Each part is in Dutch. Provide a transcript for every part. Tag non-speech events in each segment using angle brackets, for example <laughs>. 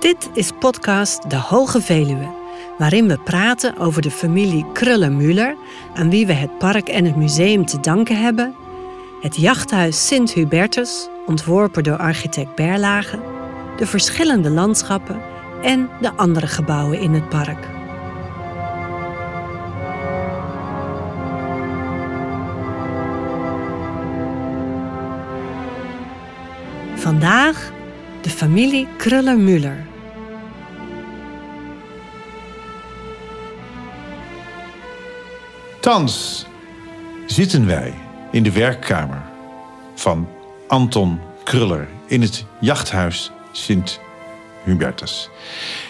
Dit is podcast De Hoge Veluwe, waarin we praten over de familie Krullen-Müller, aan wie we het park en het museum te danken hebben, het jachthuis Sint Hubertus, ontworpen door architect Berlage, de verschillende landschappen en de andere gebouwen in het park. Vandaag de familie Kruller-Müller. Thans zitten wij in de werkkamer van Anton Kruller in het jachthuis Sint Hubertus.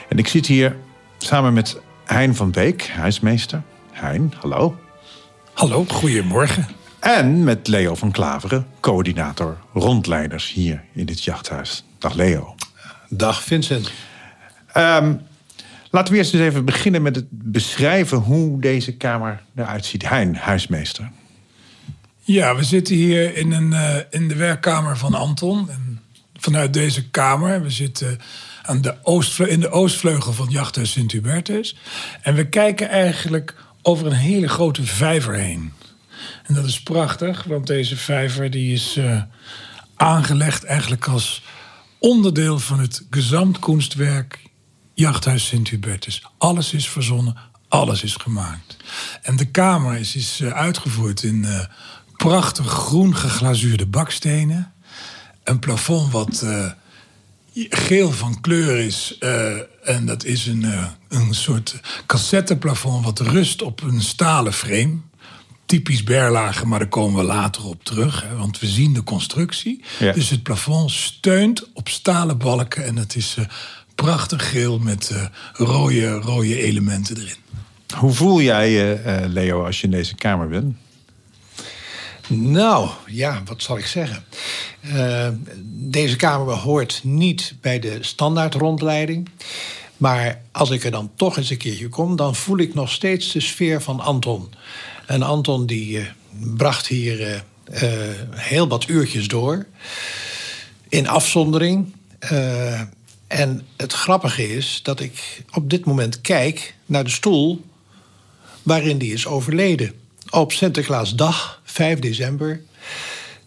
En ik zit hier samen met Hein van Beek, huismeester. Hein, hallo. Hallo, goedemorgen. En met Leo van Klaveren, coördinator rondleiders hier in dit jachthuis. Dag Leo. Dag Vincent. Ehm, laten we eerst eens even beginnen met het beschrijven hoe deze kamer eruit ziet. Hein, huismeester. Ja, we zitten hier in, een, eh, in de werkkamer van Anton. En vanuit deze kamer, we zitten aan de in de oostvleugel van het jachthuis Sint-Hubertus. En we kijken eigenlijk over een hele grote vijver heen. En dat is prachtig, want deze vijver die is eh, aangelegd eigenlijk als onderdeel van het gezamtkunstwerk Jachthuis Sint-Hubertus. Alles is verzonnen, alles is gemaakt. En de kamer is, is eh, uitgevoerd in eh, prachtig groen geglazuurde bakstenen. Een plafond wat geel van kleur is. en dat is een, een soort cassetteplafond wat rust op een stalen frame. Typisch Berlage, maar daar komen we later op terug. Hè, want we zien de constructie. Ja. Dus het plafond steunt op stalen balken. En het is eh, prachtig geel met eh, rode, rode elementen erin. Hoe voel jij je, eh, Leo, als je in deze kamer bent? Nou, ja, wat zal ik zeggen? Deze kamer hoort niet bij de standaard rondleiding. Maar als ik er dan toch eens een keertje kom, dan voel ik nog steeds de sfeer van Anton. En Anton die eh, bracht hier eh, eh, heel wat uurtjes door. In afzondering. En het grappige is dat ik op dit moment kijk naar de stoel waarin die is overleden. Op Sinterklaasdag, 5 december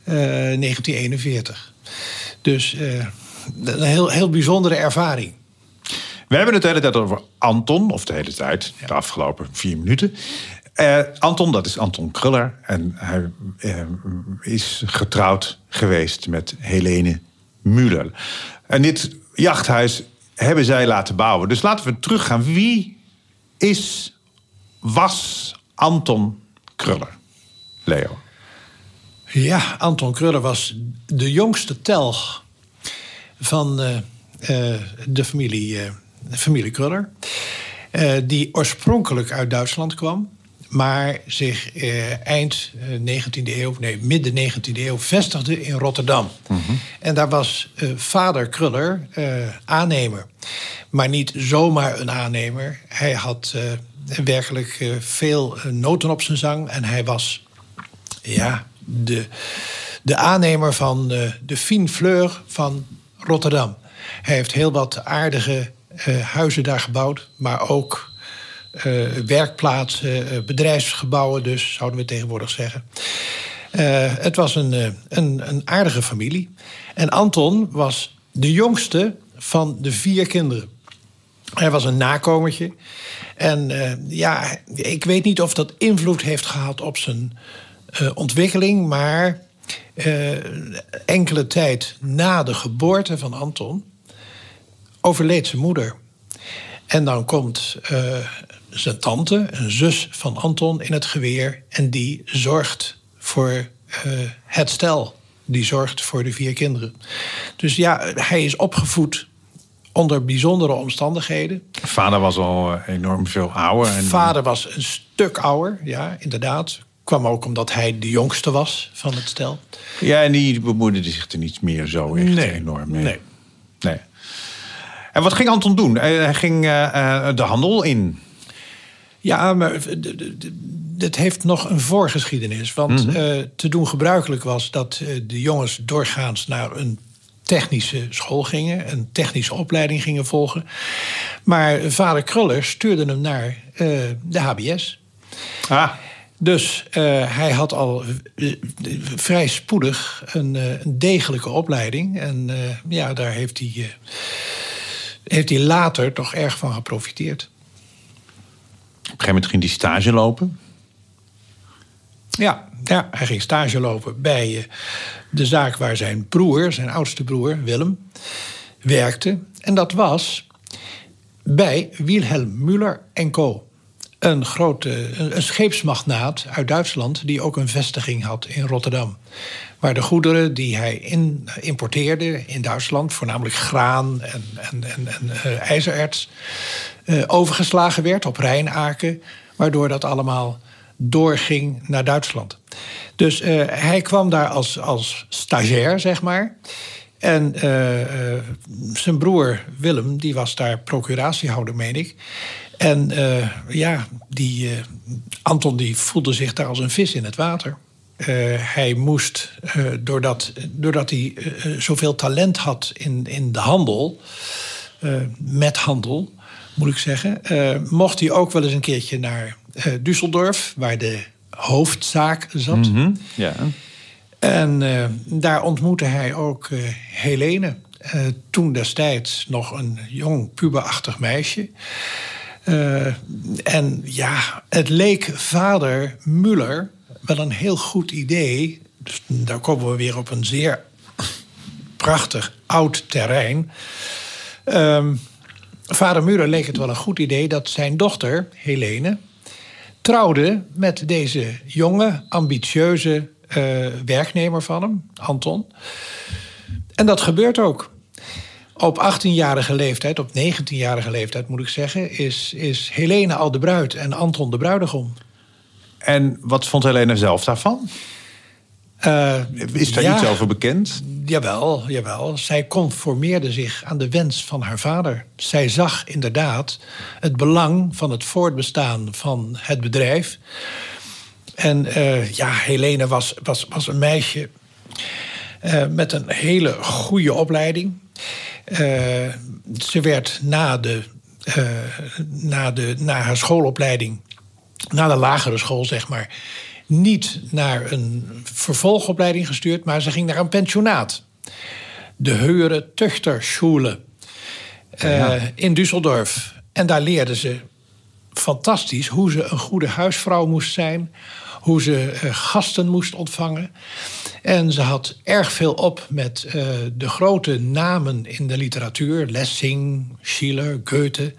eh, 1941. Dus een heel, heel bijzondere ervaring. We hebben het de hele tijd over Anton, of de hele tijd, de afgelopen vier minuten. Eh, Anton, dat is Anton Kruller. En hij eh, is getrouwd geweest met Helene Müller. En dit jachthuis hebben zij laten bouwen. Dus laten we teruggaan. Wie is, was Anton Kruller? Leo. Ja, Anton Kruller was de jongste telg van eh, de familie, de familie Kruller. die oorspronkelijk uit Duitsland kwam. Maar zich eh, eind eh, 19e eeuw, nee, midden 19e eeuw vestigde in Rotterdam. En daar was eh, vader Kruller eh, aannemer. Maar niet zomaar een aannemer. Hij had eh, werkelijk eh, veel eh, noten op zijn zang. En hij was ja, de, de aannemer van eh, de Fine Fleur van Rotterdam. Hij heeft heel wat aardige eh, huizen daar gebouwd, maar ook eh, werkplaatsen, eh, bedrijfsgebouwen, dus zouden we tegenwoordig zeggen. Eh, het was een, een, een aardige familie. En Anton was de jongste van de vier kinderen. Hij was een nakomertje. En ja, ik weet niet of dat invloed heeft gehad op zijn ontwikkeling, maar enkele tijd na de geboorte van Anton overleed zijn moeder. En dan komt zijn tante, een zus van Anton, in het geweer. En die zorgt voor eh, het stel. Die zorgt voor de vier kinderen. Dus ja, hij is opgevoed onder bijzondere omstandigheden. Vader was al eh, enorm veel ouder. En, Vader was een stuk ouder, ja, inderdaad. Kwam ook omdat hij de jongste was van het stel. Ja, en die bemoeide zich er niet meer zo echt Nee, enorm mee. nee. Nee. En wat ging Anton doen? Eh, Hij ging de handel in. Ja, maar dit heeft nog een voorgeschiedenis. Want eh, te doen gebruikelijk was dat eh, de jongens doorgaans naar een technische school gingen, een technische opleiding gingen volgen. Maar vader Kruller stuurde hem naar eh, de HBS. Ah, Dus hij had al vrij spoedig een, een degelijke opleiding. En ja, daar heeft hij, heeft hij later toch erg van geprofiteerd. Op een gegeven moment ging hij stage lopen. Ja, ja, hij ging stage lopen bij eh, de zaak waar zijn broer, zijn oudste broer Willem, werkte. En dat was bij Wilhelm Müller Co. Een grote een, een scheepsmagnaat uit Duitsland die ook een vestiging had in Rotterdam. Waar de goederen die hij in, importeerde in Duitsland, voornamelijk graan en, en, en, en eh, ijzererts, eh, overgeslagen werd op Rijnaken. Waardoor dat allemaal doorging naar Duitsland. Dus eh, hij kwam daar als, als stagiair, zeg maar. En eh, zijn broer Willem, die was daar procuratiehouder, meen ik. En ja, die, Anton die voelde zich daar als een vis in het water. Hij moest, doordat, doordat hij zoveel talent had in, in de handel, met handel, moet ik zeggen, eh, mocht hij ook wel eens een keertje naar eh, Düsseldorf, waar de hoofdzaak zat. Mhm, Ja. En eh, daar ontmoette hij ook Helene. Toen destijds nog een jong puberachtig meisje. En ja, het leek vader Muller wel een heel goed idee. Dus daar komen we weer op een zeer prachtig oud terrein. Ehm, vader Muller leek het wel een goed idee dat zijn dochter, Helene, trouwde met deze jonge, ambitieuze eh, werknemer van hem, Anton. En dat gebeurt ook. Op 18-jarige leeftijd, op 19-jarige leeftijd moet ik zeggen, is, is Helene al de bruid en Anton de bruidegom. En wat vond Helena zelf daarvan? Eh, Is daar ja, iets over bekend? Jawel, jawel. Zij conformeerde zich aan de wens van haar vader. Zij zag inderdaad het belang van het voortbestaan van het bedrijf. En eh, ja, Helene was, was, was een meisje eh, met een hele goede opleiding. Ze werd na, de, na, de, na haar schoolopleiding, na de lagere school zeg maar, niet naar een vervolgopleiding gestuurd, maar ze ging naar een pensionaat. De Heure Tuchterschule eh, in Düsseldorf. En daar leerde ze fantastisch hoe ze een goede huisvrouw moest zijn, hoe ze eh, gasten moest ontvangen. En ze had erg veel op met eh, de grote namen in de literatuur: Lessing, Schiller, Goethe,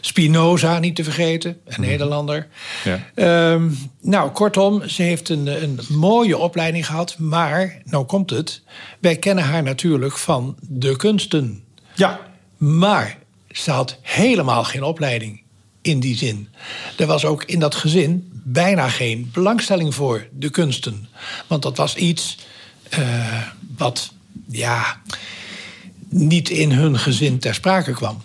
Spinoza, niet te vergeten, een Nederlander. Ja. Ehm, nou, kortom, ze heeft een, een mooie opleiding gehad, maar, nou komt het, wij kennen haar natuurlijk van de kunsten. Ja. Maar ze had helemaal geen opleiding in die zin. Er was ook in dat gezin bijna geen belangstelling voor de kunsten. Want dat was iets eh, wat ja, niet in hun gezin ter sprake kwam.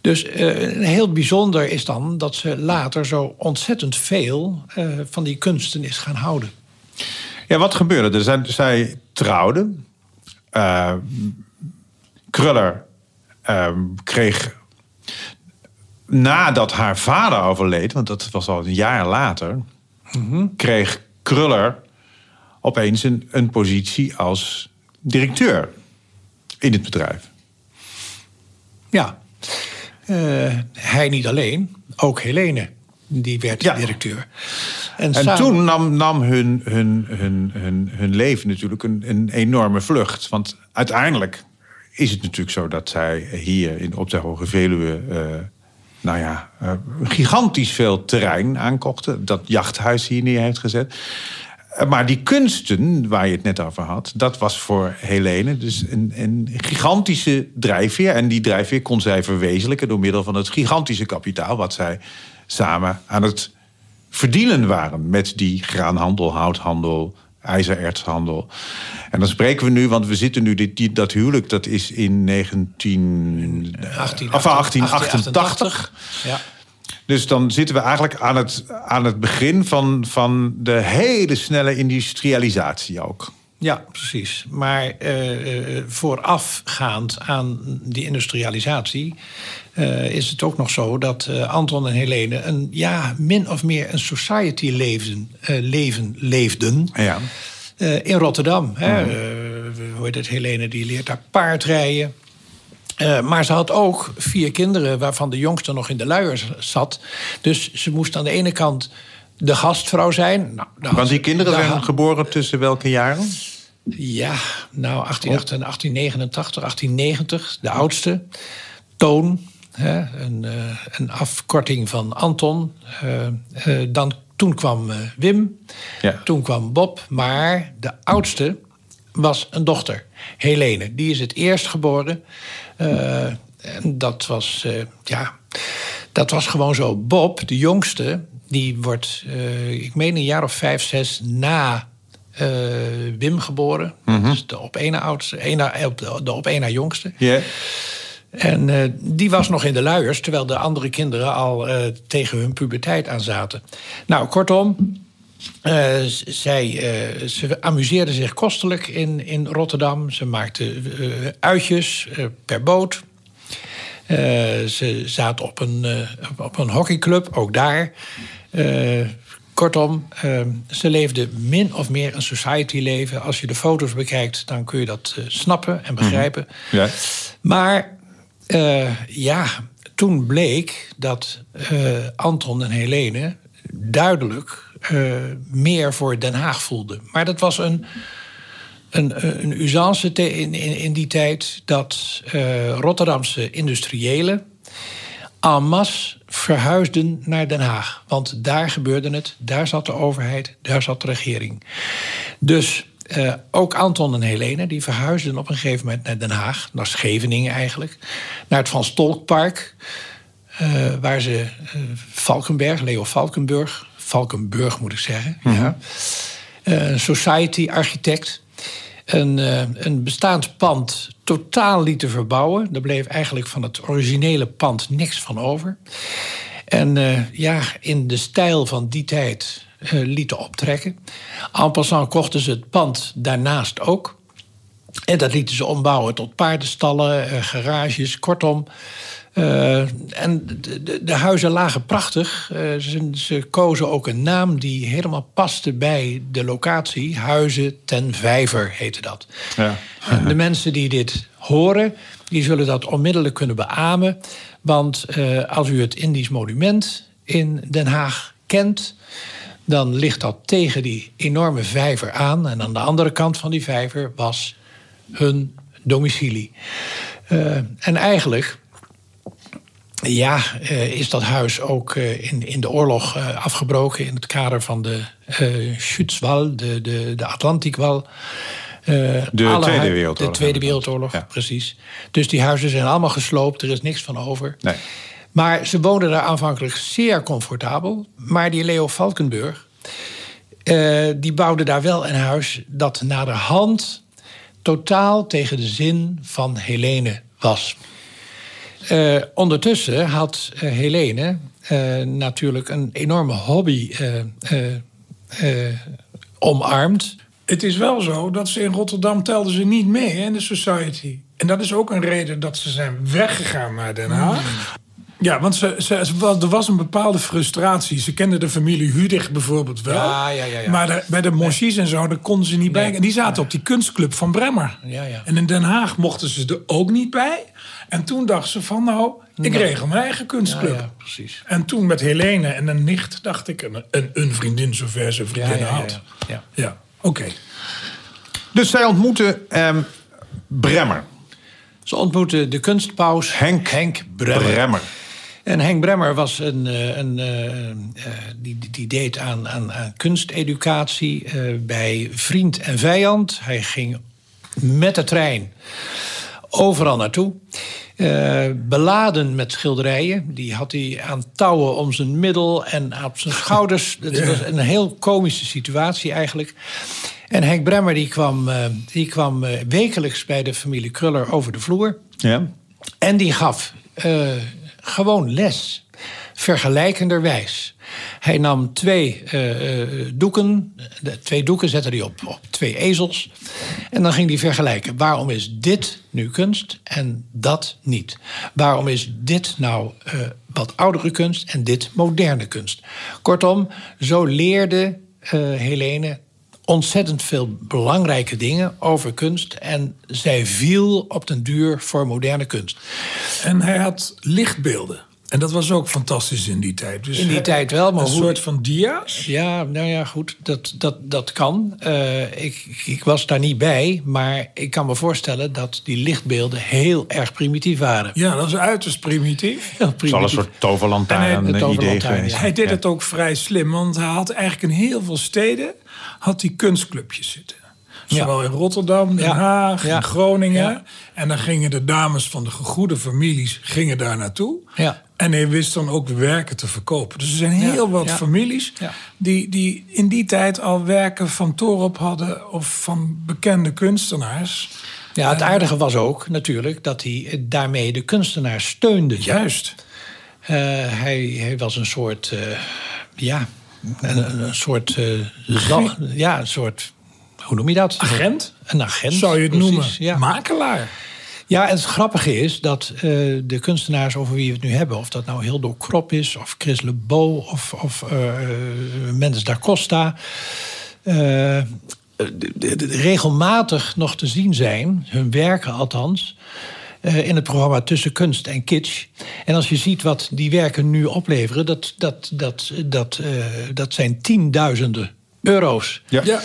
Dus eh, heel bijzonder is dan dat ze later zo ontzettend veel eh, van die kunsten is gaan houden. Ja, wat gebeurde er? Zij, zij trouwden. Kruller kreeg nadat haar vader overleed, want dat was al een jaar later, kreeg Kruller opeens een, een positie als directeur in het bedrijf. Ja, Eh, hij niet alleen, ook Helene, die werd Ja. directeur. En samen- toen nam, nam hun, hun, hun, hun, hun leven natuurlijk een, een enorme vlucht. Want uiteindelijk is het natuurlijk zo dat zij hier in, op de Hoge Veluwe... eh, nou ja, eh, gigantisch veel terrein aankochten. Dat jachthuis hier neer heeft gezet. Eh, Maar die kunsten, waar je het net over had... dat was voor Helene dus een, een gigantische drijfveer. En die drijfveer kon zij verwezenlijken... door middel van het gigantische kapitaal... wat zij samen aan het verdienen waren met die graanhandel, houthandel, ijzerertshandel. En dan spreken we nu, want we zitten nu, dit, die, dat huwelijk, dat is in 19, eh, 18, of 1888. Ja. Dus dan zitten we eigenlijk aan het, aan het begin van, van de hele snelle industrialisatie ook. Ja, precies. Maar uh, voorafgaand aan die industrialisatie uh, is het ook nog zo dat Anton en Helene een ja, min of meer een society leven, leven leefden. Ja. in Rotterdam. Hè. hoe heet het? Helene die leert daar paardrijden. Uh, maar ze had ook vier kinderen, waarvan de jongste nog in de luiers zat. Dus ze moest aan de ene kant de gastvrouw zijn. Nou, Want die kinderen zijn geboren tussen welke jaren? Ja, nou 1889, 1890, de oudste. Toon, hè, een, uh, een, afkorting van Anton. Uh, dan, toen kwam Wim, ja. toen kwam Bob. Maar de oudste was een dochter, Helene. Die is het eerst geboren. en dat was, ja, dat was gewoon zo. Bob, de jongste, die wordt, uh, ik meen een jaar of vijf, zes na uh, Wim geboren. Mm -hmm. Dus de op één oudste, ena, de op één na jongste. Yeah. En uh, die was nog in de luiers, terwijl de andere kinderen al tegen hun puberteit aan zaten. Nou, kortom, zij, ze amuseerden zich kostelijk in, in Rotterdam. Ze maakten uitjes per boot. ze zaten op een, op een hockeyclub, ook daar. Uh, kortom, uh, ze leefden min of meer een society leven. Als je de foto's bekijkt, dan kun je dat uh, snappen en begrijpen. Mm -hmm. ja. Maar ja, toen bleek dat Anton en Helene duidelijk meer voor Den Haag voelden. Maar dat was een, een, een usance in, in, in die tijd dat Rotterdamse industriëlen en masse verhuisden naar Den Haag. Want daar gebeurde het, daar zat de overheid, daar zat de regering. Dus uh, ook Anton en Helene die verhuisden op een gegeven moment naar Den Haag, naar Scheveningen eigenlijk, naar het Van Stolkpark, uh, waar ze uh, Valkenberg, Leo Valkenburg, Valkenburg moet ik zeggen, mm -hmm. ja, society architect, een, een bestaand pand totaal lieten verbouwen. Er bleef eigenlijk van het originele pand niks van over. En uh, ja, in de stijl van die tijd uh, lieten optrekken. En passant kochten ze het pand daarnaast ook. En dat lieten ze ombouwen tot paardenstallen, garages, kortom. Uh, en de, de, de, huizen lagen prachtig. Uh, ze, ze, kozen ook een naam die helemaal paste bij de locatie. Huizen ten Vijver heette dat. Ja. de mensen die dit horen, die zullen dat onmiddellijk kunnen beamen. Want uh, als u het Indisch monument in Den Haag kent, dan ligt dat tegen die enorme vijver aan. En aan de andere kant van die vijver was hun domicilie. Uh, en eigenlijk ja, uh, is dat huis ook uh, in, in de oorlog uh, afgebroken in het kader van de Schutzwal, de, de, de Atlantikwal. de Tweede Wereldoorlog. De Tweede Wereldoorlog, ja. precies. Dus die huizen zijn allemaal gesloopt, er is niks van over. Nee. Maar ze woonden daar aanvankelijk zeer comfortabel. Maar die Leo Valkenburg, die bouwde daar wel een huis dat naderhand totaal tegen de zin van Helene was. Uh, ondertussen had uh, Helene uh, natuurlijk een enorme hobby omarmd. Het is wel zo dat ze in Rotterdam telden ze niet mee in de society. En dat is ook een reden dat ze zijn weggegaan naar Den Haag. Ja, want ze, ze, er was een bepaalde frustratie. Ze kenden de familie Hudig bijvoorbeeld wel. Ja, ja, ja, ja. Maar de, bij de Monchies en zo, daar konden ze niet nee. bij. En die zaten op die kunstclub van Bremmer. Ja, ja. En in Den Haag mochten ze er ook niet bij. En toen dacht ze van, nou, ik Nee. regel mijn eigen kunstclub. Ja, ja, precies. En toen met Helene en een nicht dacht ik... een, een, een vriendin zover ze vriendinnen Ja, ja, ja, had. ja. Ja, oké. Dus zij ontmoeten ehm, Bremmer. Ze ontmoetten de kunstpaus Henk, Henk Bremmer. Bremmer. En Henk Bremmer was een, eh, een, eh, eh, die, die deed aan, aan, aan kunsteducatie eh, bij vriend en vijand. Hij ging met de trein overal naartoe. Eh, beladen met schilderijen. Die had hij aan touwen om zijn middel en op zijn <laughs> schouders. Het was een heel komische situatie eigenlijk. En Henk Bremmer die kwam, eh, die kwam eh, wekelijks bij de familie Kruller over de vloer. Ja. En die gaf gewoon les. Vergelijkenderwijs. Hij nam twee uh, doeken, de, twee doeken zette hij op, op twee ezels. En dan ging hij vergelijken. Waarom is dit nu kunst en dat niet? Waarom is dit nou uh, wat oudere kunst en dit moderne kunst? Kortom, zo leerde Helene ontzettend veel belangrijke dingen over kunst. En zij viel op den duur voor moderne kunst. En hij had lichtbeelden. En dat was ook fantastisch in die tijd. Dus in die tijd wel, maar een hoe... soort van dia's? Ja, nou ja, goed, dat, dat, dat kan. Uh, ik, ik was daar niet bij, maar ik kan me voorstellen dat die lichtbeelden heel erg primitief waren. Ja, dat is uiterst primitief. <laughs> Het is al een soort toverlantaarn hij, idee geweest. Hij deed het ook vrij slim, want hij had eigenlijk in heel veel steden had hij kunstclubjes zitten. Zowel in Rotterdam, Den Haag, in Groningen. En dan gingen de dames van de gegoede families gingen daar naartoe. Ja. En hij wist dan ook werken te verkopen. Dus er zijn heel wat families die, die in die tijd al werken van Torop hadden of van bekende kunstenaars. Ja, het aardige was ook natuurlijk dat hij daarmee de kunstenaar steunde. Juist. Uh, hij, hij was een soort, uh, ja, een, een soort, uh, ja, een soort, hoe noem je dat? Agent? Een agent. Zou je het Precies, noemen? Ja. Makelaar. Ja, en het grappige is dat uh, de kunstenaars over wie we het nu hebben... of dat nou Hildo Krop is, of Chris Le Beau, of, of uh, Mendes da Costa... Uh, regelmatig nog te zien zijn, hun werken althans... in het programma Tussen Kunst en Kitsch. En als je ziet wat die werken nu opleveren... dat, dat, dat, dat, dat zijn tienduizenden euro's. Ja. ja.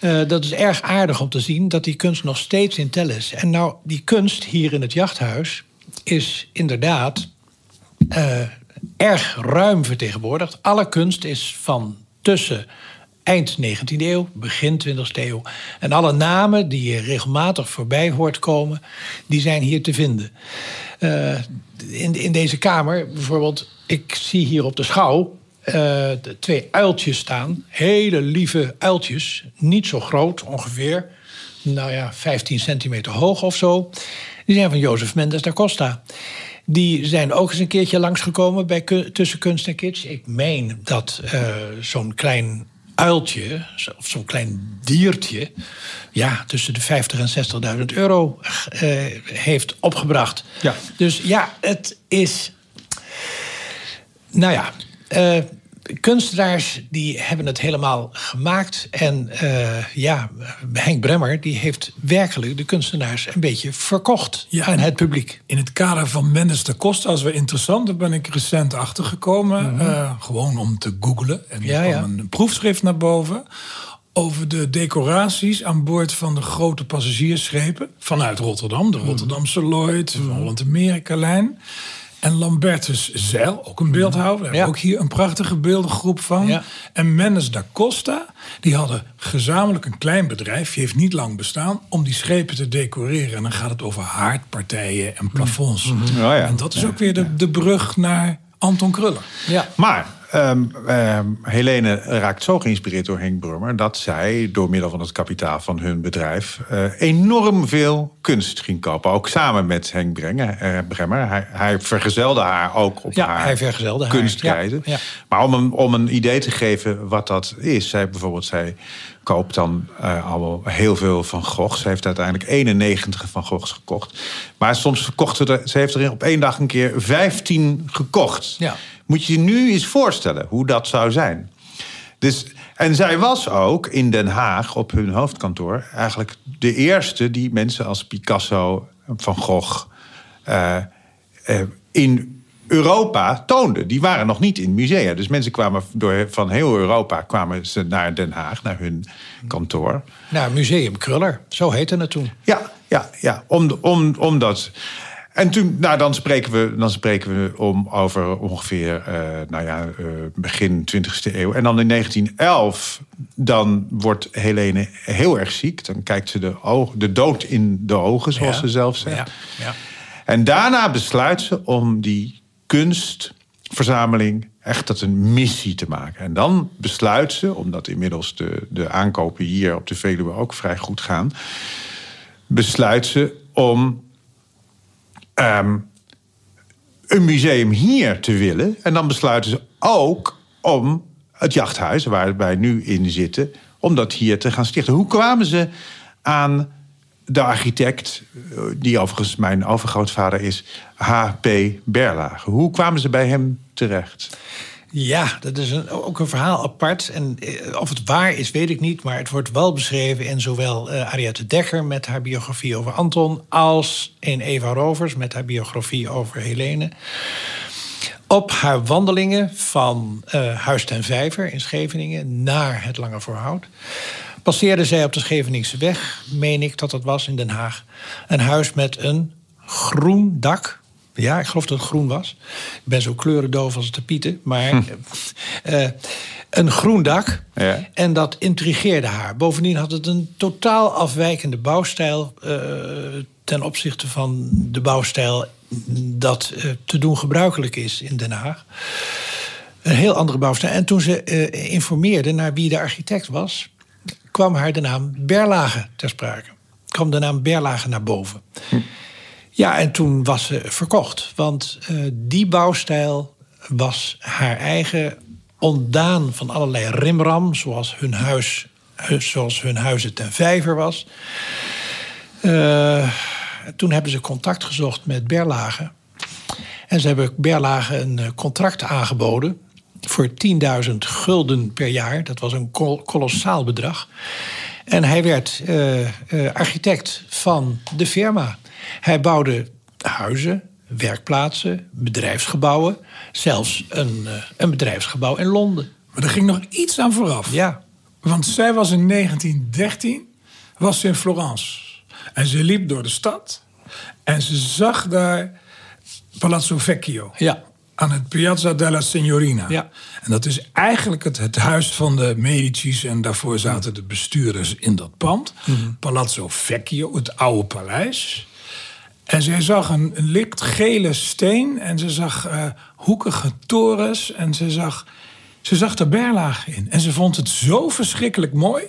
Uh, dat is erg aardig om te zien dat die kunst nog steeds in tel is. En nou, die kunst hier in het jachthuis is inderdaad uh, erg ruim vertegenwoordigd. Alle kunst is van tussen eind 19e eeuw, begin 20e eeuw. En alle namen die je regelmatig voorbij hoort komen, die zijn hier te vinden. Uh, in, in deze kamer, bijvoorbeeld, ik zie hier op de schouw uh, twee uiltjes staan. Hele lieve uiltjes. Niet zo groot ongeveer. Nou ja, 15 centimeter hoog of zo. Die zijn van Jozef Mendes da Costa. Die zijn ook eens een keertje langsgekomen bij Tussen Kunst en Kitsch. Ik meen dat uh, zo'n klein uiltje, of zo'n klein diertje... ja, tussen de 50 en 60.000 euro uh, heeft opgebracht. Ja. Dus ja, het is... Nou ja, uh, kunstenaars die hebben het helemaal gemaakt. En uh, ja, Henk Bremmer die heeft werkelijk de kunstenaars een beetje verkocht ja, aan het publiek. In het kader van Mendes de Costa, als we interessant, daar ben ik recent achtergekomen. Mm -hmm. uh, gewoon om te googlen. En ja, ja. kwam een proefschrift naar boven over de decoraties aan boord van de grote passagiersschepen vanuit Rotterdam. De Rotterdamse Lloyd, mm -hmm. Holland-Amerika-lijn. En Lambertus Zeil, ook een beeldhouwer. We hebben ook hier een prachtige beeldengroep van. En Mendes da Costa, die hadden gezamenlijk een klein bedrijf... die heeft niet lang bestaan, om die schepen te decoreren. En dan gaat het over haardpartijen en plafonds. ja. En dat is ook weer de, de brug naar Anton Kruller. Ja. Maar ehm, ehm, Helene raakt zo geïnspireerd door Henk Brummer... dat zij door middel van het kapitaal van hun bedrijf... eh, enorm veel kunst ging kopen. Ook samen met Henk Brenger, eh, Bremmer. Hij, hij vergezelde haar ook op Ja, haar hij vergezelde haar. kunstreizen. Ja, ja. Maar om een, om een idee te geven wat dat is... zij bijvoorbeeld, zij koopt dan eh, al heel veel van Gogh. Ze heeft uiteindelijk 91 van Goghs gekocht. Maar soms verkocht ze er... Ze heeft er op één dag een keer 15 gekocht. Ja. Moet je je nu eens voorstellen hoe dat zou zijn. Dus, en zij was ook in Den Haag op hun hoofdkantoor eigenlijk de eerste die mensen als Picasso, Van Gogh eh, eh, in Europa toonde. Die waren nog niet in musea. Dus mensen kwamen door, van heel Europa kwamen ze naar Den Haag, naar hun kantoor. Nou, Museum Kruller, zo heette het toen. Ja, ja, ja. Om, om, omdat. En toen, nou, dan spreken we, dan spreken we om over ongeveer, eh, nou ja, eh, begin 20e eeuw. En dan in 1911, dan wordt Helene heel erg ziek. Dan kijkt ze de, oog, de dood in de ogen, zoals Ja. ze zelf zegt. Ja, ja. En daarna besluit ze om die kunstverzameling echt tot een missie te maken. En dan besluit ze, omdat inmiddels de, de aankopen hier op de Veluwe ook vrij goed gaan, besluit ze om ehm, een museum hier te willen. En dan besluiten ze ook om het jachthuis, waar wij nu in zitten, om dat hier te gaan stichten. Hoe kwamen ze aan de architect, eh, die overigens mijn overgrootvader is, H.P. Berlage? Hoe kwamen ze bij hem terecht? Ja, dat is een, ook een verhaal apart. En eh, of het waar is, weet ik niet. Maar het wordt wel beschreven in zowel uh, Ariette Dekker met haar biografie over Anton. als in Eva Rovers met haar biografie over Helene. Op haar wandelingen van uh, Huis ten Vijver in Scheveningen naar het Lange Voorhout. passeerde zij op de Scheveningse weg, meen ik dat dat was in Den Haag. Een huis met een groen dak ja, ik geloof dat het groen was. Ik ben zo kleurendoof als de pieten. Maar hm. uh, een groen dak. Ja. En dat intrigeerde haar. Bovendien had het een totaal afwijkende bouwstijl... Uh, ten opzichte van de bouwstijl dat uh, te doen gebruikelijk is in Den Haag. Een heel andere bouwstijl. En toen ze informeerde naar wie de architect was... kwam haar de naam Berlage ter sprake. Kwam de naam Berlage naar boven. Hm. Ja, en toen was ze verkocht. Want uh, die bouwstijl was haar eigen ontdaan van allerlei rimram, zoals hun huis, zoals hun huizen ten vijver was. Uh, toen hebben ze contact gezocht met Berlage. En ze hebben Berlage een eh, contract aangeboden voor 10.000 gulden per jaar. Dat was een kolossaal bedrag. En hij werd architect van de firma. Hij bouwde huizen, werkplaatsen, bedrijfsgebouwen. Zelfs een, uh, een bedrijfsgebouw in Londen. Maar er ging nog iets aan vooraf. Ja. Want zij was in 1913 was ze in Florence. En ze liep door de stad. En ze zag daar Palazzo Vecchio. Ja. Aan het Piazza della Signorina. Ja. En dat is eigenlijk het, het huis van de Medici's. En daarvoor zaten de bestuurders in dat pand. Mhm. Palazzo Vecchio, het oude paleis. En zij zag een, een licht gele steen en ze zag uh, hoekige torens en ze zag, ze zag de berlagen in. En ze vond het zo verschrikkelijk mooi.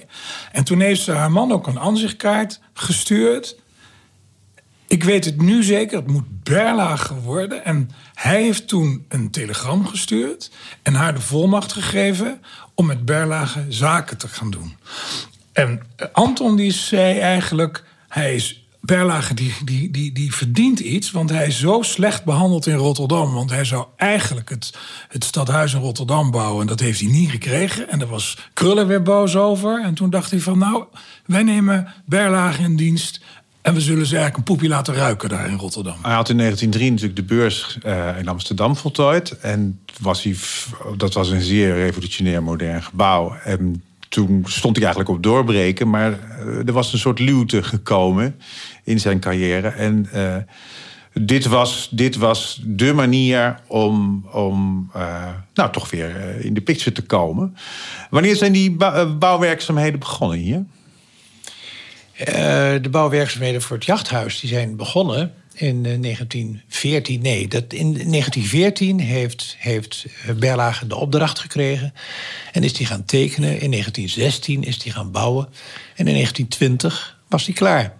En toen heeft ze haar man ook een aanzichtkaart gestuurd. Ik weet het nu zeker, het moet Berlage worden. En hij heeft toen een telegram gestuurd en haar de volmacht gegeven om met Berlage zaken te gaan doen. En Anton die zei eigenlijk, hij is Berlage die, die, die, die verdient iets, want hij is zo slecht behandeld in Rotterdam. Want hij zou eigenlijk het, het stadhuis in Rotterdam bouwen. En dat heeft hij niet gekregen. En daar was Krullen weer boos over. En toen dacht hij van, nou, wij nemen Berlage in dienst. En we zullen ze eigenlijk een poepje laten ruiken daar in Rotterdam. Hij had in 1903 natuurlijk de beurs uh, in Amsterdam voltooid. En was hij, dat was een zeer revolutionair modern gebouw. En toen stond hij eigenlijk op doorbreken. Maar uh, er was een soort luwte gekomen in zijn carrière. En uh, dit, was, dit was de manier om, om uh, nou, toch weer in de picture te komen. Wanneer zijn die bouwwerkzaamheden begonnen hier? de bouwwerkzaamheden voor het jachthuis die zijn begonnen in 1914. Nee, dat in 1914 heeft, heeft Berlage de opdracht gekregen. En is die gaan tekenen. In 1916 is die gaan bouwen. En in 1920 was die klaar.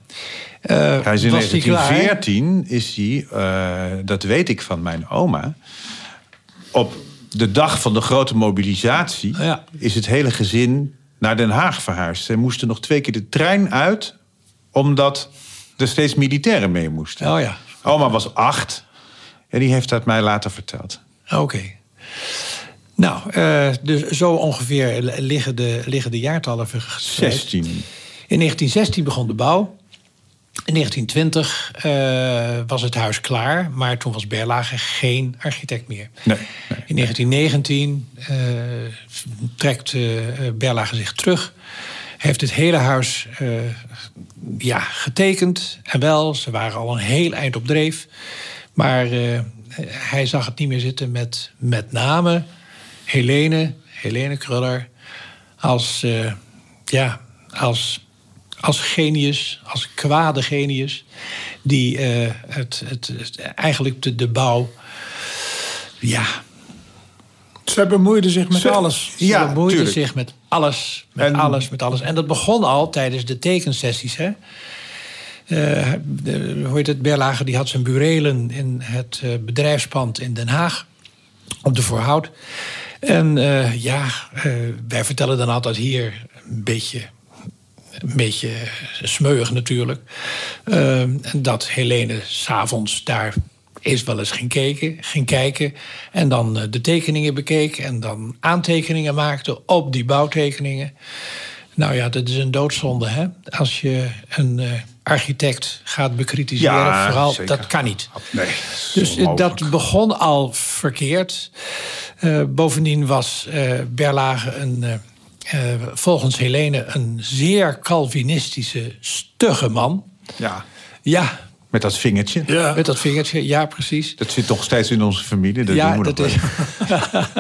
Uh, hij is in 1914 is hij, uh, dat weet ik van mijn oma, op de dag van de grote mobilisatie ja. is het hele gezin naar Den Haag verhuisd. Ze moesten nog twee keer de trein uit, omdat er steeds militairen mee moesten. Oh ja. Oma was acht en die heeft dat mij later verteld. Oké. Nou, uh, dus zo ongeveer liggen de, liggen de jaartallen verspreid. 16. In 1916 begon de bouw. In 1920 uh, was het huis klaar, maar toen was Berlage geen architect meer. Nee, nee, in 1919 uh, trekt uh, Berlage zich terug. Heeft het hele huis ja, getekend. En wel, ze waren al een heel eind op dreef. Maar hij zag het niet meer zitten met met name Helene, Helene Kruller, als, ja, als als genius, als kwade genius, die uh, het, het, het, eigenlijk de, de bouw. Ja. Ze bemoeide zich met Ze, alles. Ze Ja, bemoeide tuurlijk. zich met alles. Met En- alles, met alles. En dat begon al tijdens de tekensessies. Hè? Uh, hoe heet het? Berlage die had zijn burelen in het uh, bedrijfspand in Den Haag. Op de Voorhout. En uh, ja, wij vertellen dan altijd hier een beetje een beetje smeuig natuurlijk. Uh, dat Helene s'avonds daar is wel eens ging kijken, ging kijken. En dan uh, de tekeningen bekeek. En dan aantekeningen maakte op die bouwtekeningen. Nou ja, dat is een doodzonde, hè? Als je een uh, architect gaat bekritiseren, Ja, vooral, zeker. dat kan niet. Nee, Dus eh, dat begon al verkeerd. Eh, bovendien was eh, Berlage een, eh, volgens Helene een zeer Calvinistische, stugge man. Ja, Ja, met dat vingertje. Ja. met dat vingertje, ja, precies. Dat zit nog steeds in onze familie. Dat ja, doen we dat is.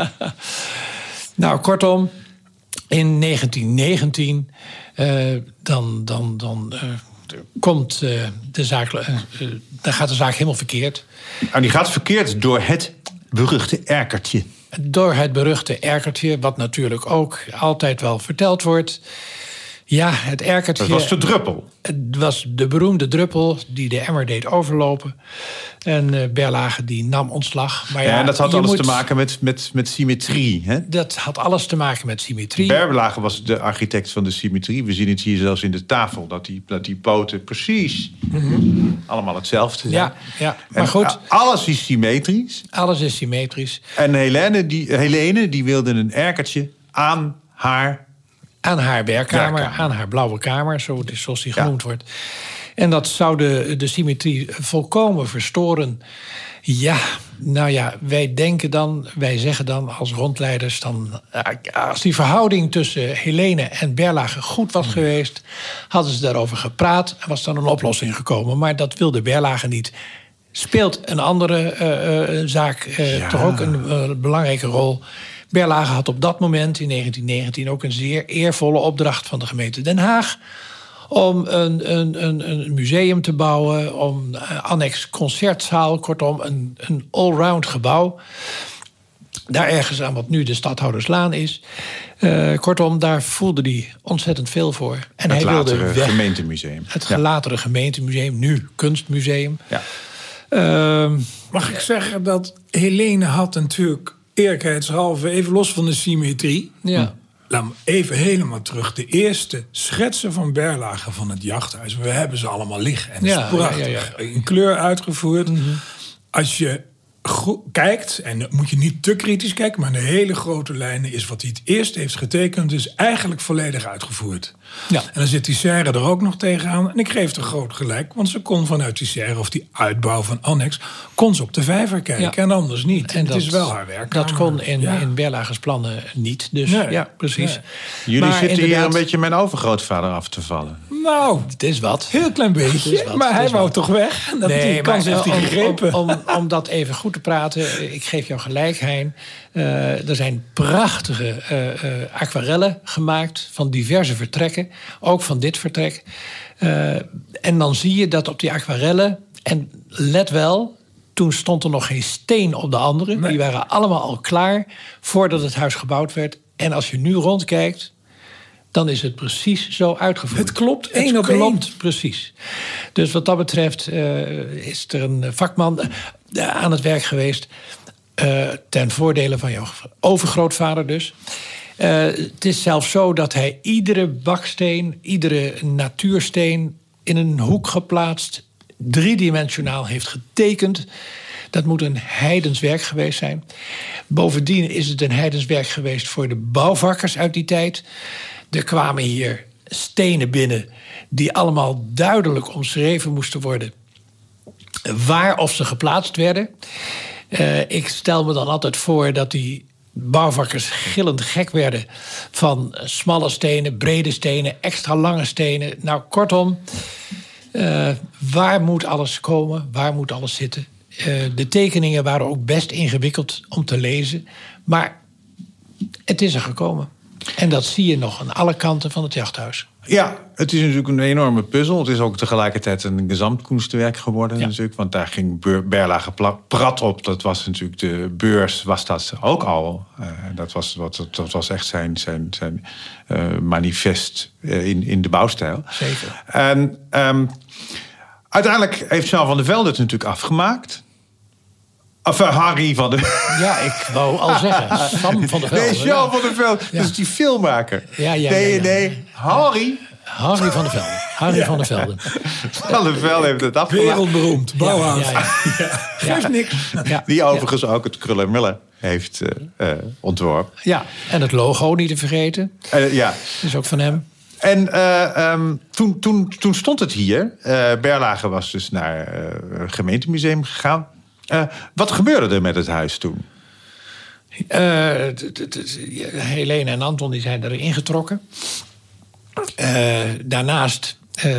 <laughs> nou, kortom, in 1919 eh, dan, dan, dan eh, komt eh, de zaak, dan gaat de zaak helemaal verkeerd. En die gaat verkeerd door het beruchte erkertje. Door het beruchte erkertje, wat natuurlijk ook altijd wel verteld wordt. Ja, het erkertje. Dat was de druppel. Het was de beroemde druppel die de emmer deed overlopen. En eh Berlage die nam ontslag. Maar ja, Ja, en dat had alles moet- te maken met, met, met symmetrie. Hè? Dat had alles te maken met symmetrie. Berlage was de architect van de symmetrie. We zien het hier zelfs in de tafel. Dat die, dat die poten precies allemaal hetzelfde zijn. ja, ja, maar En goed, a- alles is symmetrisch. alles is symmetrisch. En Helene die, Helene, die wilde een erkertje aan haar... Aan haar werkkamer, aan haar blauwe kamer, zo, het is zoals die Ja. genoemd wordt. En dat zou de, de symmetrie volkomen verstoren. Ja, nou ja, wij denken dan, wij zeggen dan als rondleiders... Dan, eh, als die verhouding tussen Helene en Berlage goed was geweest... hadden ze daarover gepraat en was dan een oplossing gekomen. Maar dat wilde Berlage niet. Speelt een andere eh, eh, zaak Ja. toch ook een belangrijke rol... Berlage had op dat moment in 1919 ook een zeer eervolle opdracht van de gemeente Den Haag om een, een, een, een museum te bouwen, om eh, annex concertzaal, kortom een, een allround gebouw. Daar ergens aan wat nu de Stadhouderslaan is. Eh, kortom, daar voelde hij ontzettend veel voor. En Het hij wilde latere weg. gemeentemuseum. Het Ja. latere gemeentemuseum, nu kunstmuseum. Ja. Ehm, Mag ik zeggen dat Helene had natuurlijk eerlijkheidshalve, even los van de symmetrie. ja. Laat me even helemaal terug. De eerste schetsen van Berlage van het jachthuis. We hebben ze allemaal liggen. En het Ja, is prachtig. ja, ja, Mhm. In kleur uitgevoerd. Als je kijkt, en dan moet je niet te kritisch kijken... maar de hele grote lijnen is wat hij het eerst heeft getekend... is eigenlijk volledig uitgevoerd. Ja. En dan zit die serre er ook nog tegenaan. En ik geef er groot gelijk, want ze kon vanuit die serre... of die uitbouw van Annex, kon ze op de vijver kijken. Ja. En anders niet. En het dat, is wel haar werk. Dat kon in, Ja. in Berlage's plannen niet. Dus Nee. ja, precies. Nee. Jullie Maar zitten hier een beetje mijn overgrootvader af te vallen. Nou, Het is wat. Heel klein beetje, wat, maar het hij wou wat. toch weg? Dat die kans heeft hij om- gegrepen. Om, om, om dat even goed te praten, ik geef jou gelijk, Hein. Eh, er zijn prachtige eh, eh, aquarellen gemaakt van diverse vertrekken. Ook van dit vertrek. En dan zie je dat op die aquarellen... en let wel, toen stond er nog geen steen op de andere. Nee. Die waren allemaal al klaar voordat het huis gebouwd werd. En als je nu rondkijkt, dan is het precies zo uitgevoerd. Het klopt één het op klopt, precies. Dus wat dat betreft is er een vakman aan het werk geweest. Eh, ten voordele van jouw overgrootvader dus. Eh, het is zelfs zo dat hij iedere baksteen, iedere natuursteen in een hoek geplaatst, driedimensionaal heeft getekend. Dat moet een heidens werk geweest zijn. Bovendien is het een heidens werk geweest voor de bouwvakkers uit die tijd. Er kwamen hier stenen binnen die allemaal duidelijk omschreven moesten worden waar of ze geplaatst werden. Eh, ik stel me dan altijd voor dat die bouwvakkers gillend gek werden van smalle stenen, brede stenen, extra lange stenen. Nou, kortom, eh, waar moet alles komen? Waar moet alles zitten? Eh, de tekeningen waren ook best ingewikkeld om te lezen, maar het is er gekomen. En dat zie je nog aan alle kanten van het jachthuis. Ja, het is natuurlijk een enorme puzzel. Het is ook tegelijkertijd een gezamtkunstwerk geworden Ja. natuurlijk. Want daar ging Berlage prat op. Dat was natuurlijk de beurs, was dat ook al. Eh, dat, was, wat, dat, was echt zijn, zijn, zijn eh, manifest eh, in, in de bouwstijl. Zeker. En ehm, Uiteindelijk heeft Jean van der Velde het natuurlijk afgemaakt. Uh, Harry van der Ja, ik wou al zeggen. Sam van der Velde. Nee, Jean ja. van der Velde. Dat is die filmmaker. Ja, ja, nee, ja, ja. nee. Harry Harry van der Velde. Harry van der Velde. van der Velde heeft het afgemaakt. Wereldberoemd, Bauhaus. Ja, ja, Geeft niks. ja. Die overigens ook het Kruller-Miller heeft eh, eh, ontworpen. Ja, en het logo niet te vergeten. Eh, ja. is ook van hem. En eh, ehm, toen, toen, toen stond het hier. Berlage was dus naar het gemeentemuseum gegaan. Eh, wat gebeurde er met het huis toen? Eh, t- Helene en Anton die zijn erin getrokken. Eh, daarnaast eh,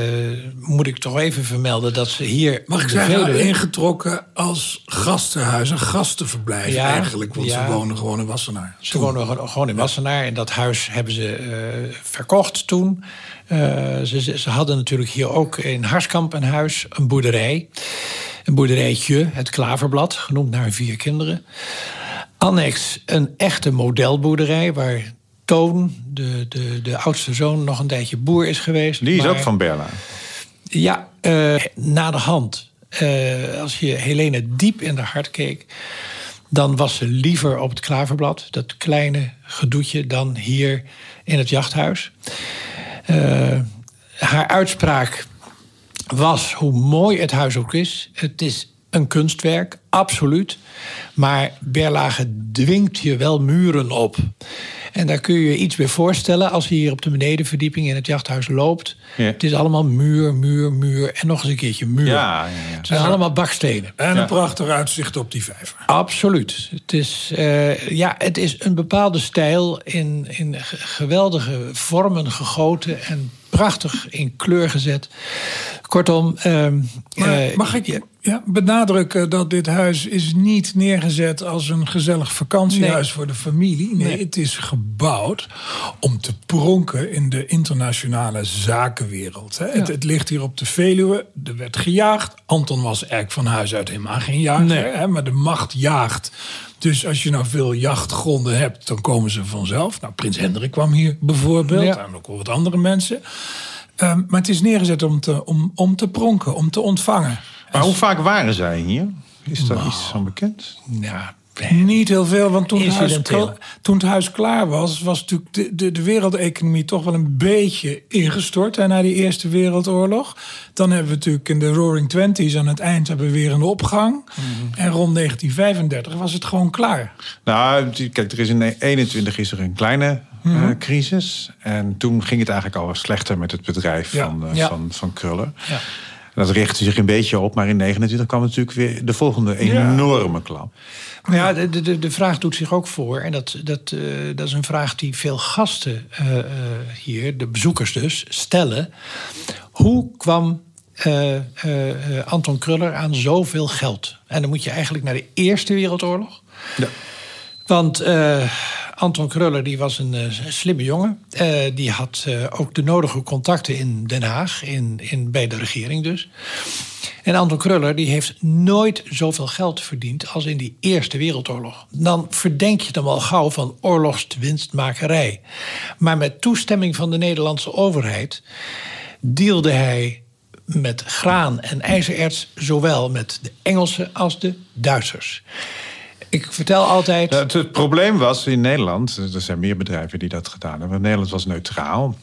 moet ik toch even vermelden dat ze hier... Mag ik zeggen, Veluwe- ingetrokken als gastenhuis, een gastenverblijf Ja, eigenlijk. Want ja. ze wonen gewoon in Wassenaar. Ze wonen gewoon- in Wassenaar. En dat huis hebben ze eh, verkocht toen. Eh, ze, ze ze hadden natuurlijk hier ook in Harskamp een huis, een boerderij. Een boerderijtje, het Klaverblad, genoemd naar vier kinderen. Annex een echte modelboerderij waar Toon, de, de, de oudste zoon, nog een tijdje boer is geweest. Die is Maar- ook van Berlage. ja, eh, na de hand. eh, als je Helene diep in de hart keek, dan was ze liever op het klaverblad, dat kleine gedoetje, dan hier in het jachthuis. Eh, haar uitspraak was, hoe mooi het huis ook is, het is een kunstwerk, absoluut. Maar Berlage dwingt je wel muren op. En daar kun je je iets bij voorstellen als je hier op de benedenverdieping in het jachthuis loopt. Ja. Het is allemaal muur, muur, muur en nog eens een keertje muur. Ja, ja, ja. Het zijn allemaal bakstenen. En Ja. een prachtig uitzicht op die vijver. Absoluut. Het is, eh, ja, het is een bepaalde stijl in, in ge- geweldige vormen gegoten en prachtig in kleur gezet. Kortom, ehm, Maar eh, mag ik ja, ja, benadrukken dat dit huis is niet neergezet als een gezellig vakantiehuis Nee. voor de familie. Nee, Nee. het is gebouwd om te pronken in de internationale zakenwereld. Hè. Het, het ligt hier op de Veluwe. Er werd gejaagd. Anton was eigenlijk van huis uit helemaal geen jager. Nee. Hè, maar de macht jaagt. Dus als je nou veel jachtgronden hebt, dan komen ze vanzelf. Nou, Prins Hendrik kwam hier bijvoorbeeld. Ja. En ook wel wat andere mensen. Ehm, maar het is neergezet om te, om, om te pronken, om te ontvangen. Maar hoe vaak waren zij hier? Is daar Nou. iets van bekend? ja, Niet heel veel, want toen het, huis, Incidenteel. kla- toen het huis klaar was, was natuurlijk de, de, de wereldeconomie toch wel een beetje ingestort hè, na die Eerste Wereldoorlog. Dan hebben we natuurlijk in de Roaring Twenties aan het eind hebben we weer een opgang. Mhm. En rond 1935 was het gewoon klaar. Nou, kijk, er is in 21 is er een kleine eh, crisis. En toen ging het eigenlijk al wat slechter met het bedrijf Ja. van, eh, Ja. van, van Krullen. Ja. Dat richtte zich een beetje op, maar in 29 kwam natuurlijk weer de volgende enorme klap. Maar ja, de, de, de vraag doet zich ook voor. En dat, dat, eh, dat is een vraag die veel gasten hier, de bezoekers dus, stellen. Hoe kwam Anton Kruller aan zoveel geld? En dan moet je eigenlijk naar de Eerste Wereldoorlog. Ja. Want Anton Kruller die was een eh, slimme jongen. Eh, die had eh, ook de nodige contacten in Den Haag, in, in, bij de regering dus. En Anton Kruller die heeft nooit zoveel geld verdiend als in die Eerste Wereldoorlog. Dan verdenk je hem al gauw van oorlogswinstmakerij. Maar met toestemming van de Nederlandse overheid deelde hij met graan en ijzererts, zowel met de Engelsen als de Duitsers. Ik vertel altijd. Het, het probleem was in Nederland, er zijn meer bedrijven die dat gedaan hebben. Nederland was neutraal.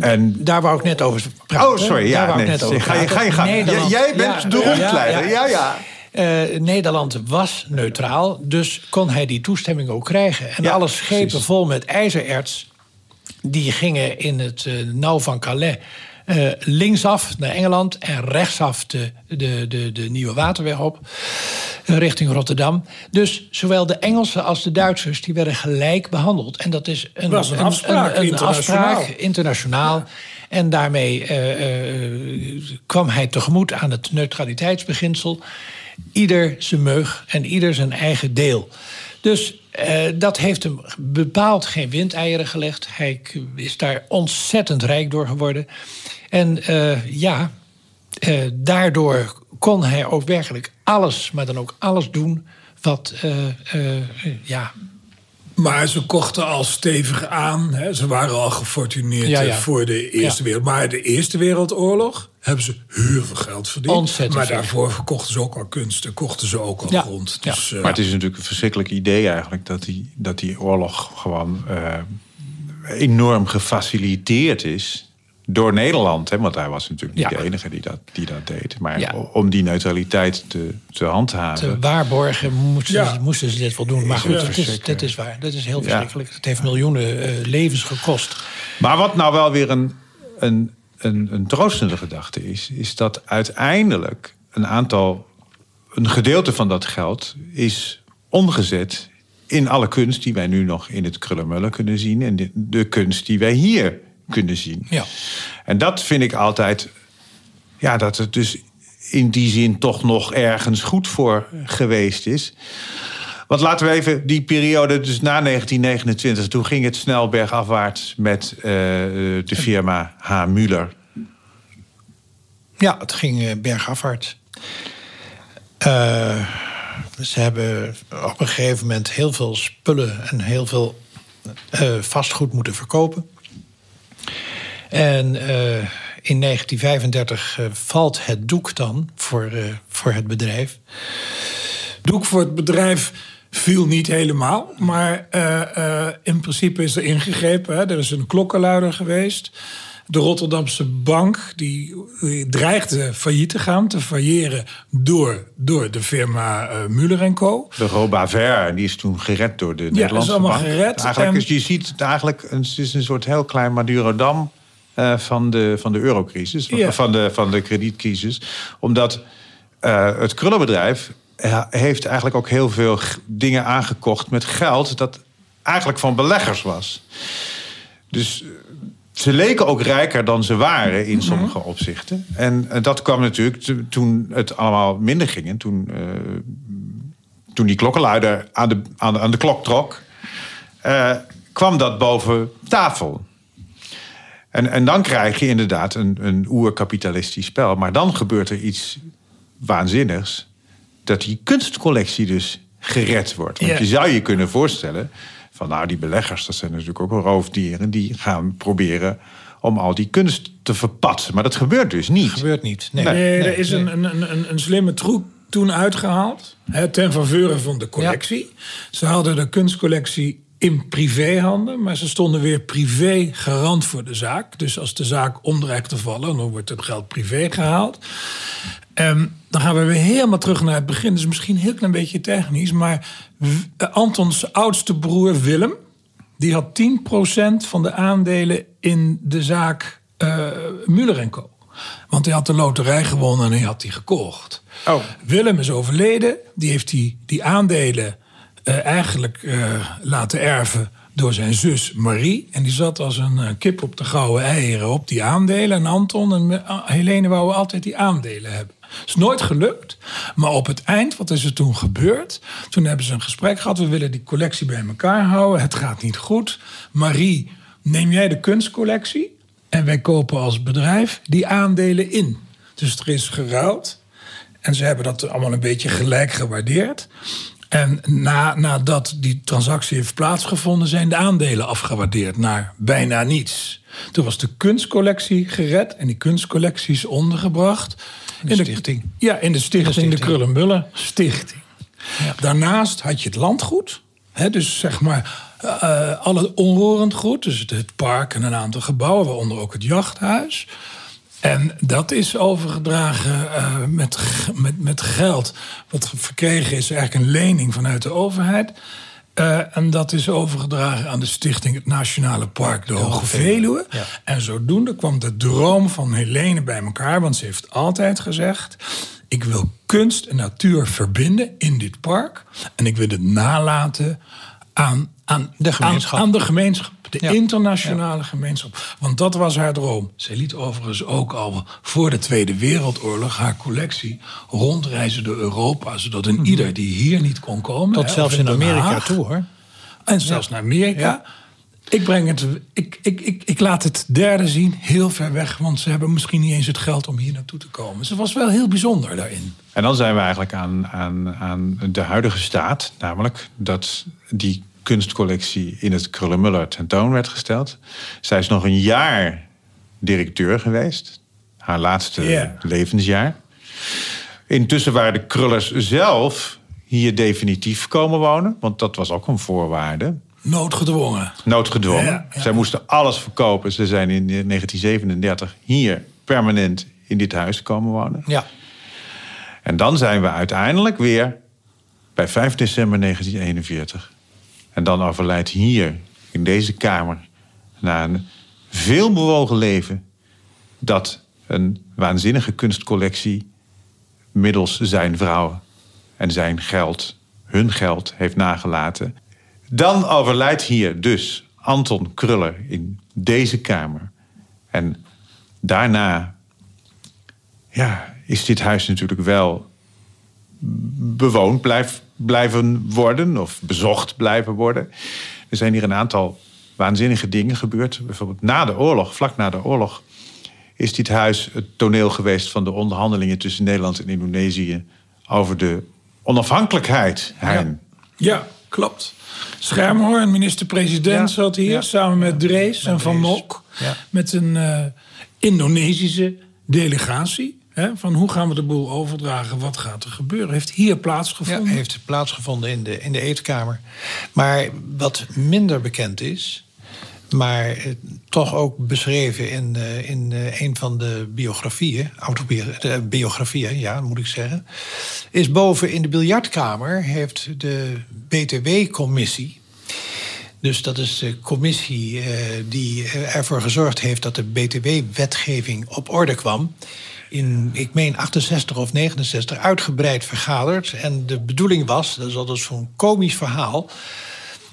En Daar wou ik net over praten. Oh, sorry. Ja, nee, net over ga je, ga je gang. Nederland- J- Jij bent Ja, de ja, rondleider. Ja, ja. Eh, Nederland was neutraal, dus kon hij die toestemming ook krijgen. En Ja, alle schepen precies. vol met ijzererts, die gingen in het eh, nauw van Calais eh, linksaf naar Engeland en rechtsaf de, de, de, de Nieuwe Waterweg op, eh, richting Rotterdam. Dus zowel de Engelsen als de Duitsers die werden gelijk behandeld. En dat is een, Dat is een afspraak, internationaal. afspraak, internationaal. En daarmee eh, kwam hij tegemoet aan het neutraliteitsbeginsel. Ieder zijn meug en ieder zijn eigen deel. Dus dat heeft hem bepaald geen windeieren gelegd. Hij is daar ontzettend rijk door geworden. En eh, ja, eh, daardoor kon hij ook werkelijk alles, maar dan ook alles doen wat eh, eh, ja, Maar ze kochten al stevig aan. Hè. Ze waren al gefortuneerd Ja, ja. voor de Eerste Ja. Wereld. Maar de Eerste Wereldoorlog hebben ze heel veel geld verdiend. Ontzettend maar veel. daarvoor verkochten ze ook al kunsten, kochten ze ook al Ja, grond. ja. Dus, eh, Maar het is natuurlijk een verschrikkelijk idee eigenlijk dat die, dat die oorlog gewoon eh, enorm gefaciliteerd is door Nederland. Hè? Want hij was natuurlijk niet Ja. de enige die dat, die dat deed. Maar Ja. om die neutraliteit te, te handhaven. Te waarborgen moesten, Ja. ze, moesten ze dit wel doen. Maar goed, het is, dat is waar. Dat is heel Ja. verschrikkelijk. Het heeft miljoenen eh, levens gekost. Maar wat nou wel weer een, een, een, een troostende gedachte is, is dat uiteindelijk een aantal, een gedeelte van dat geld is omgezet in alle kunst die wij nu nog in het Krullenmullen kunnen zien en de, de kunst die wij hier kunnen zien. Ja. En dat vind ik altijd, ja, dat het dus in die zin toch nog ergens goed voor geweest is. Want laten we even die periode, dus na 1929, toen ging het snel bergafwaarts met eh, de firma H. Muller. Ja, het ging eh, bergafwaarts. Eh, ze hebben op een gegeven moment heel veel spullen en heel veel vastgoed moeten verkopen. En eh, in 1935 eh, valt het doek dan voor, eh, voor het bedrijf. doek voor het bedrijf viel niet helemaal. Maar eh, eh, in principe is er ingegrepen. Hè. Er is een klokkenluider geweest. De Rotterdamse bank die, die dreigde failliet te gaan, te failleren door, door de firma eh Muller Co. De Robaver, die is toen gered door de is Nederlandse allemaal bank. gered. Eigenlijk En- is, je ziet het eigenlijk, het is een soort heel klein Madurodam eh van, de, van de eurocrisis, van- Ja. van, de, van de kredietcrisis. Omdat eh, het krullenbedrijf eh, heeft eigenlijk ook heel veel dingen aangekocht met geld dat eigenlijk van beleggers was. Dus ze leken ook rijker dan ze waren in sommige opzichten. En dat kwam natuurlijk to- toen het allemaal minder ging. En toen, toen die klokkenluider aan de, aan de, aan de klok trok, kwam dat boven tafel. En, en dan krijg je inderdaad een, een oerkapitalistisch spel. Maar dan gebeurt er iets waanzinnigs. Dat die kunstcollectie dus gered wordt. Want je zou je kunnen voorstellen... van nou, die beleggers, dat zijn natuurlijk ook roofdieren... die gaan proberen om al die kunst te verpatsen. Maar dat gebeurt dus niet. Gebeurt niet. Nee, Nee. Nee, nee, er is nee. een, een, een, een slimme troep toen uitgehaald. Hè, ten faveur van de collectie. Ze hadden de kunstcollectie in privéhanden, maar ze stonden weer privé garant voor de zaak. Dus als de zaak om dreigt te vallen, dan wordt het geld privé gehaald. En dan gaan we weer helemaal terug naar het begin. Is misschien een heel klein beetje technisch, maar Antons oudste broer Willem, die had 10% van de aandelen in de zaak eh Muller Co. Want hij had de loterij gewonnen en hij had die gekocht. Oh. Willem is overleden. Die heeft die, die aandelen eh, eigenlijk eh, laten erven door zijn zus Marie. En die zat als een eh, kip op de gouden eieren op die aandelen. En Anton en Helene wouden altijd die aandelen hebben. is nooit gelukt. Maar op het eind, wat is er toen gebeurd? Toen hebben ze een gesprek gehad. We willen die collectie bij elkaar houden. Het gaat niet goed. Marie, neem jij de kunstcollectie? En wij kopen als bedrijf die aandelen in. Dus er is geruild. En ze hebben dat allemaal een beetje gelijk gewaardeerd. En na, nadat die transactie heeft plaatsgevonden, zijn de aandelen afgewaardeerd naar bijna niets. Toen was de kunstcollectie gered en die kunstcollectie is ondergebracht. In de stichting. Ja, in de stichting, de, stichting. Krullenbullen Stichting. Daarnaast had je het landgoed. Hè, dus zeg maar eh, alle onroerend goed. Dus het park en een aantal gebouwen, waaronder ook het jachthuis. En dat is overgedragen eh, met, met, met geld. Wat verkregen is eigenlijk een lening vanuit de overheid. Eh, en dat is overgedragen aan de stichting het Nationale Park de Hoge Veluwe. Ja. En zodoende kwam de droom van Helene bij elkaar. Want ze heeft altijd gezegd... ik wil kunst en natuur verbinden in dit park. En ik wil het nalaten aan, aan, De gemeenschap. Aan, aan de gemeenschap. De Ja. internationale gemeenschap. Want dat was haar droom. Zij liet overigens ook al voor de Tweede Wereldoorlog... haar collectie rondreizen door Europa. Zodat een ieder die hier niet kon komen... Mhm. Tot hè, zelfs in Amerika Haag, toe, hoor. en zelfs naar Amerika. Ja. Ik, breng het, ik, ik, ik, ik laat het derde zien, heel ver weg. Want ze hebben misschien niet eens het geld om hier naartoe te komen. Ze was wel heel bijzonder daarin. En dan zijn we eigenlijk aan, aan, aan de huidige staat. Namelijk dat die kunstcollectie in het Krullenmuller tentoon werd gesteld. Zij is nog een jaar directeur geweest. haar laatste Ja. levensjaar. Intussen waren de Krullers zelf hier definitief komen wonen, want dat was ook een voorwaarde. Noodgedwongen. Noodgedwongen. Ja, ja. Zij moesten alles verkopen. Ze zijn in 1937 hier permanent in dit huis komen wonen. Ja. En dan zijn we uiteindelijk weer bij 5 december 1941. En dan overlijdt hier, in deze kamer, na een veelbewogen leven, dat een waanzinnige kunstcollectie middels zijn vrouw en zijn geld, hun geld, heeft nagelaten. Dan overlijdt hier dus Anton Kruller in deze kamer. En daarna ja, is dit huis natuurlijk wel bewoond blijf, blijven worden of bezocht blijven worden. Er zijn hier een aantal waanzinnige dingen gebeurd. Bijvoorbeeld na de oorlog, vlak na de oorlog, is dit huis het toneel geweest van de onderhandelingen tussen Nederland en Indonesië over de onafhankelijkheid. Hein. Ja, klopt. Schermhoorn, minister-president, Ja, zat hier ja. samen met Drees en Van. Ja. Met een eh, Indonesische delegatie. Van hoe gaan we de boel overdragen? Wat gaat er gebeuren? Heeft hier Ja, plaatsgevonden. heeft plaatsgevonden in de, in de eetkamer. Maar wat minder bekend is, maar eh, toch ook beschreven in, eh, in eh, een van de biografieën, autobio- de biografieën, ja, moet ik zeggen, is boven in de biljartkamer heeft de BTW-commissie. Dus dat is de commissie die ervoor gezorgd heeft dat de BTW-wetgeving op orde kwam. In, ik meen, 68 of 69 uitgebreid vergaderd. En de bedoeling was, dat is altijd zo'n komisch verhaal.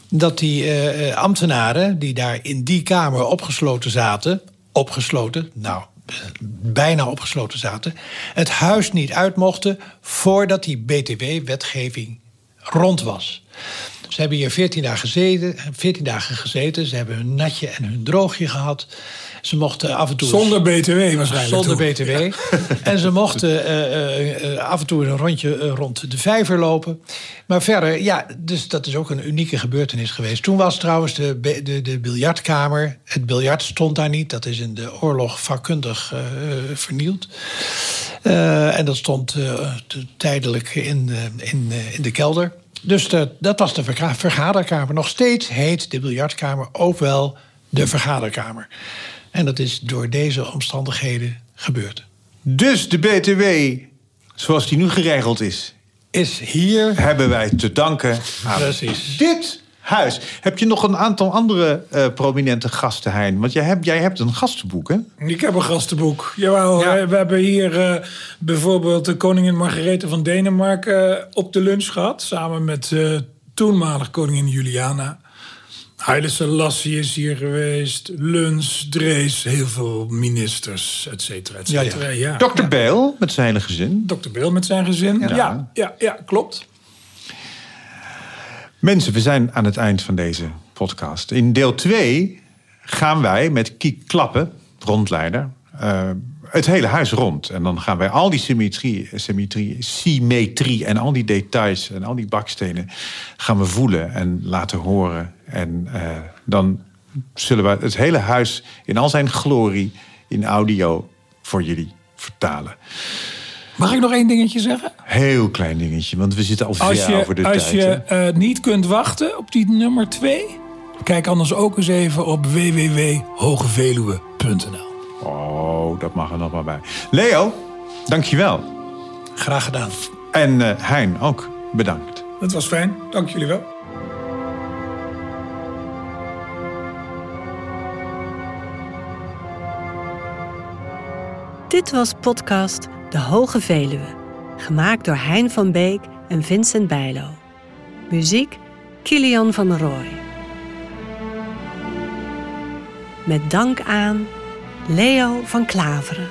dat die eh, eh, ambtenaren die daar in die kamer opgesloten zaten. opgesloten, nou, eh, bijna opgesloten zaten. het huis niet uit mochten voordat die BTW-wetgeving rond was. Ze hebben hier 14 dagen, gezeten, 14 dagen gezeten. Ze hebben hun natje en hun droogje gehad. Ze mochten af en toe... Zonder BTW waarschijnlijk. Zonder. BTW. <laughs> En ze mochten eh, eh, eh, af en toe een rondje rond de vijver lopen. Maar verder, ja, dus dat is ook een unieke gebeurtenis geweest. Toen was trouwens de, de, de biljartkamer. Het biljart stond daar niet. Dat is in de oorlog vakkundig vernield. En dat stond tijdelijk in, in, in de kelder. Dus de- dat was de verga- vergaderkamer. Nog steeds heet de biljartkamer ook wel de vergaderkamer. En dat is door deze omstandigheden gebeurd. Dus de BTW, zoals die nu geregeld is, Is hier. hebben wij te danken aan Precies. dit huis. Heb je nog een aantal andere eh, prominente gasten, Hein? Want jij hebt, jij hebt een gastenboek, hè? Ik heb een gastenboek. Jawel, Ja. we hebben hier eh, bijvoorbeeld de koningin Margarethe van Denemarken eh, op de lunch gehad. Samen met toenmalig koningin Juliana. Haile Selassie is hier geweest. Luns, Drees, heel veel ministers, et cetera, et Ja, ja. cetera. Ja, Dr. Beel met zijn gezin. Dr. Beel met zijn gezin. Ja, ja, ja, klopt. Mensen, we zijn aan het eind van deze podcast. In deel 2 gaan wij met Kiek Klappen, rondleider, eh, het hele huis rond. En dan gaan wij al die symmetrie, symmetrie, symmetrie en al die details en al die bakstenen gaan we voelen en laten horen. En eh, dan zullen we het hele huis in al zijn glorie in audio voor jullie vertalen. Mag ik nog één dingetje zeggen? Heel klein dingetje, want we zitten al Als ver over je, de als tijd. je hè. eh, niet kunt wachten op die nummer 2, kijk anders ook eens even op www.hogeveluwe.nl. Oh, dat mag er nog maar bij. Leo, dankjewel. Graag gedaan. En eh Hein ook, bedankt. Dat was fijn, dank jullie wel. Dit was podcast De Hoge Veluwe, gemaakt door Hein van Beek en Vincent Bijlo. Muziek Kilian van Rooij. Met dank aan Leo van Klaveren.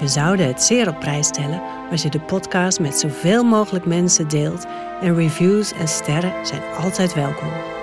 We zouden het zeer op prijs stellen als je de podcast met zoveel mogelijk mensen deelt en reviews en sterren zijn altijd welkom.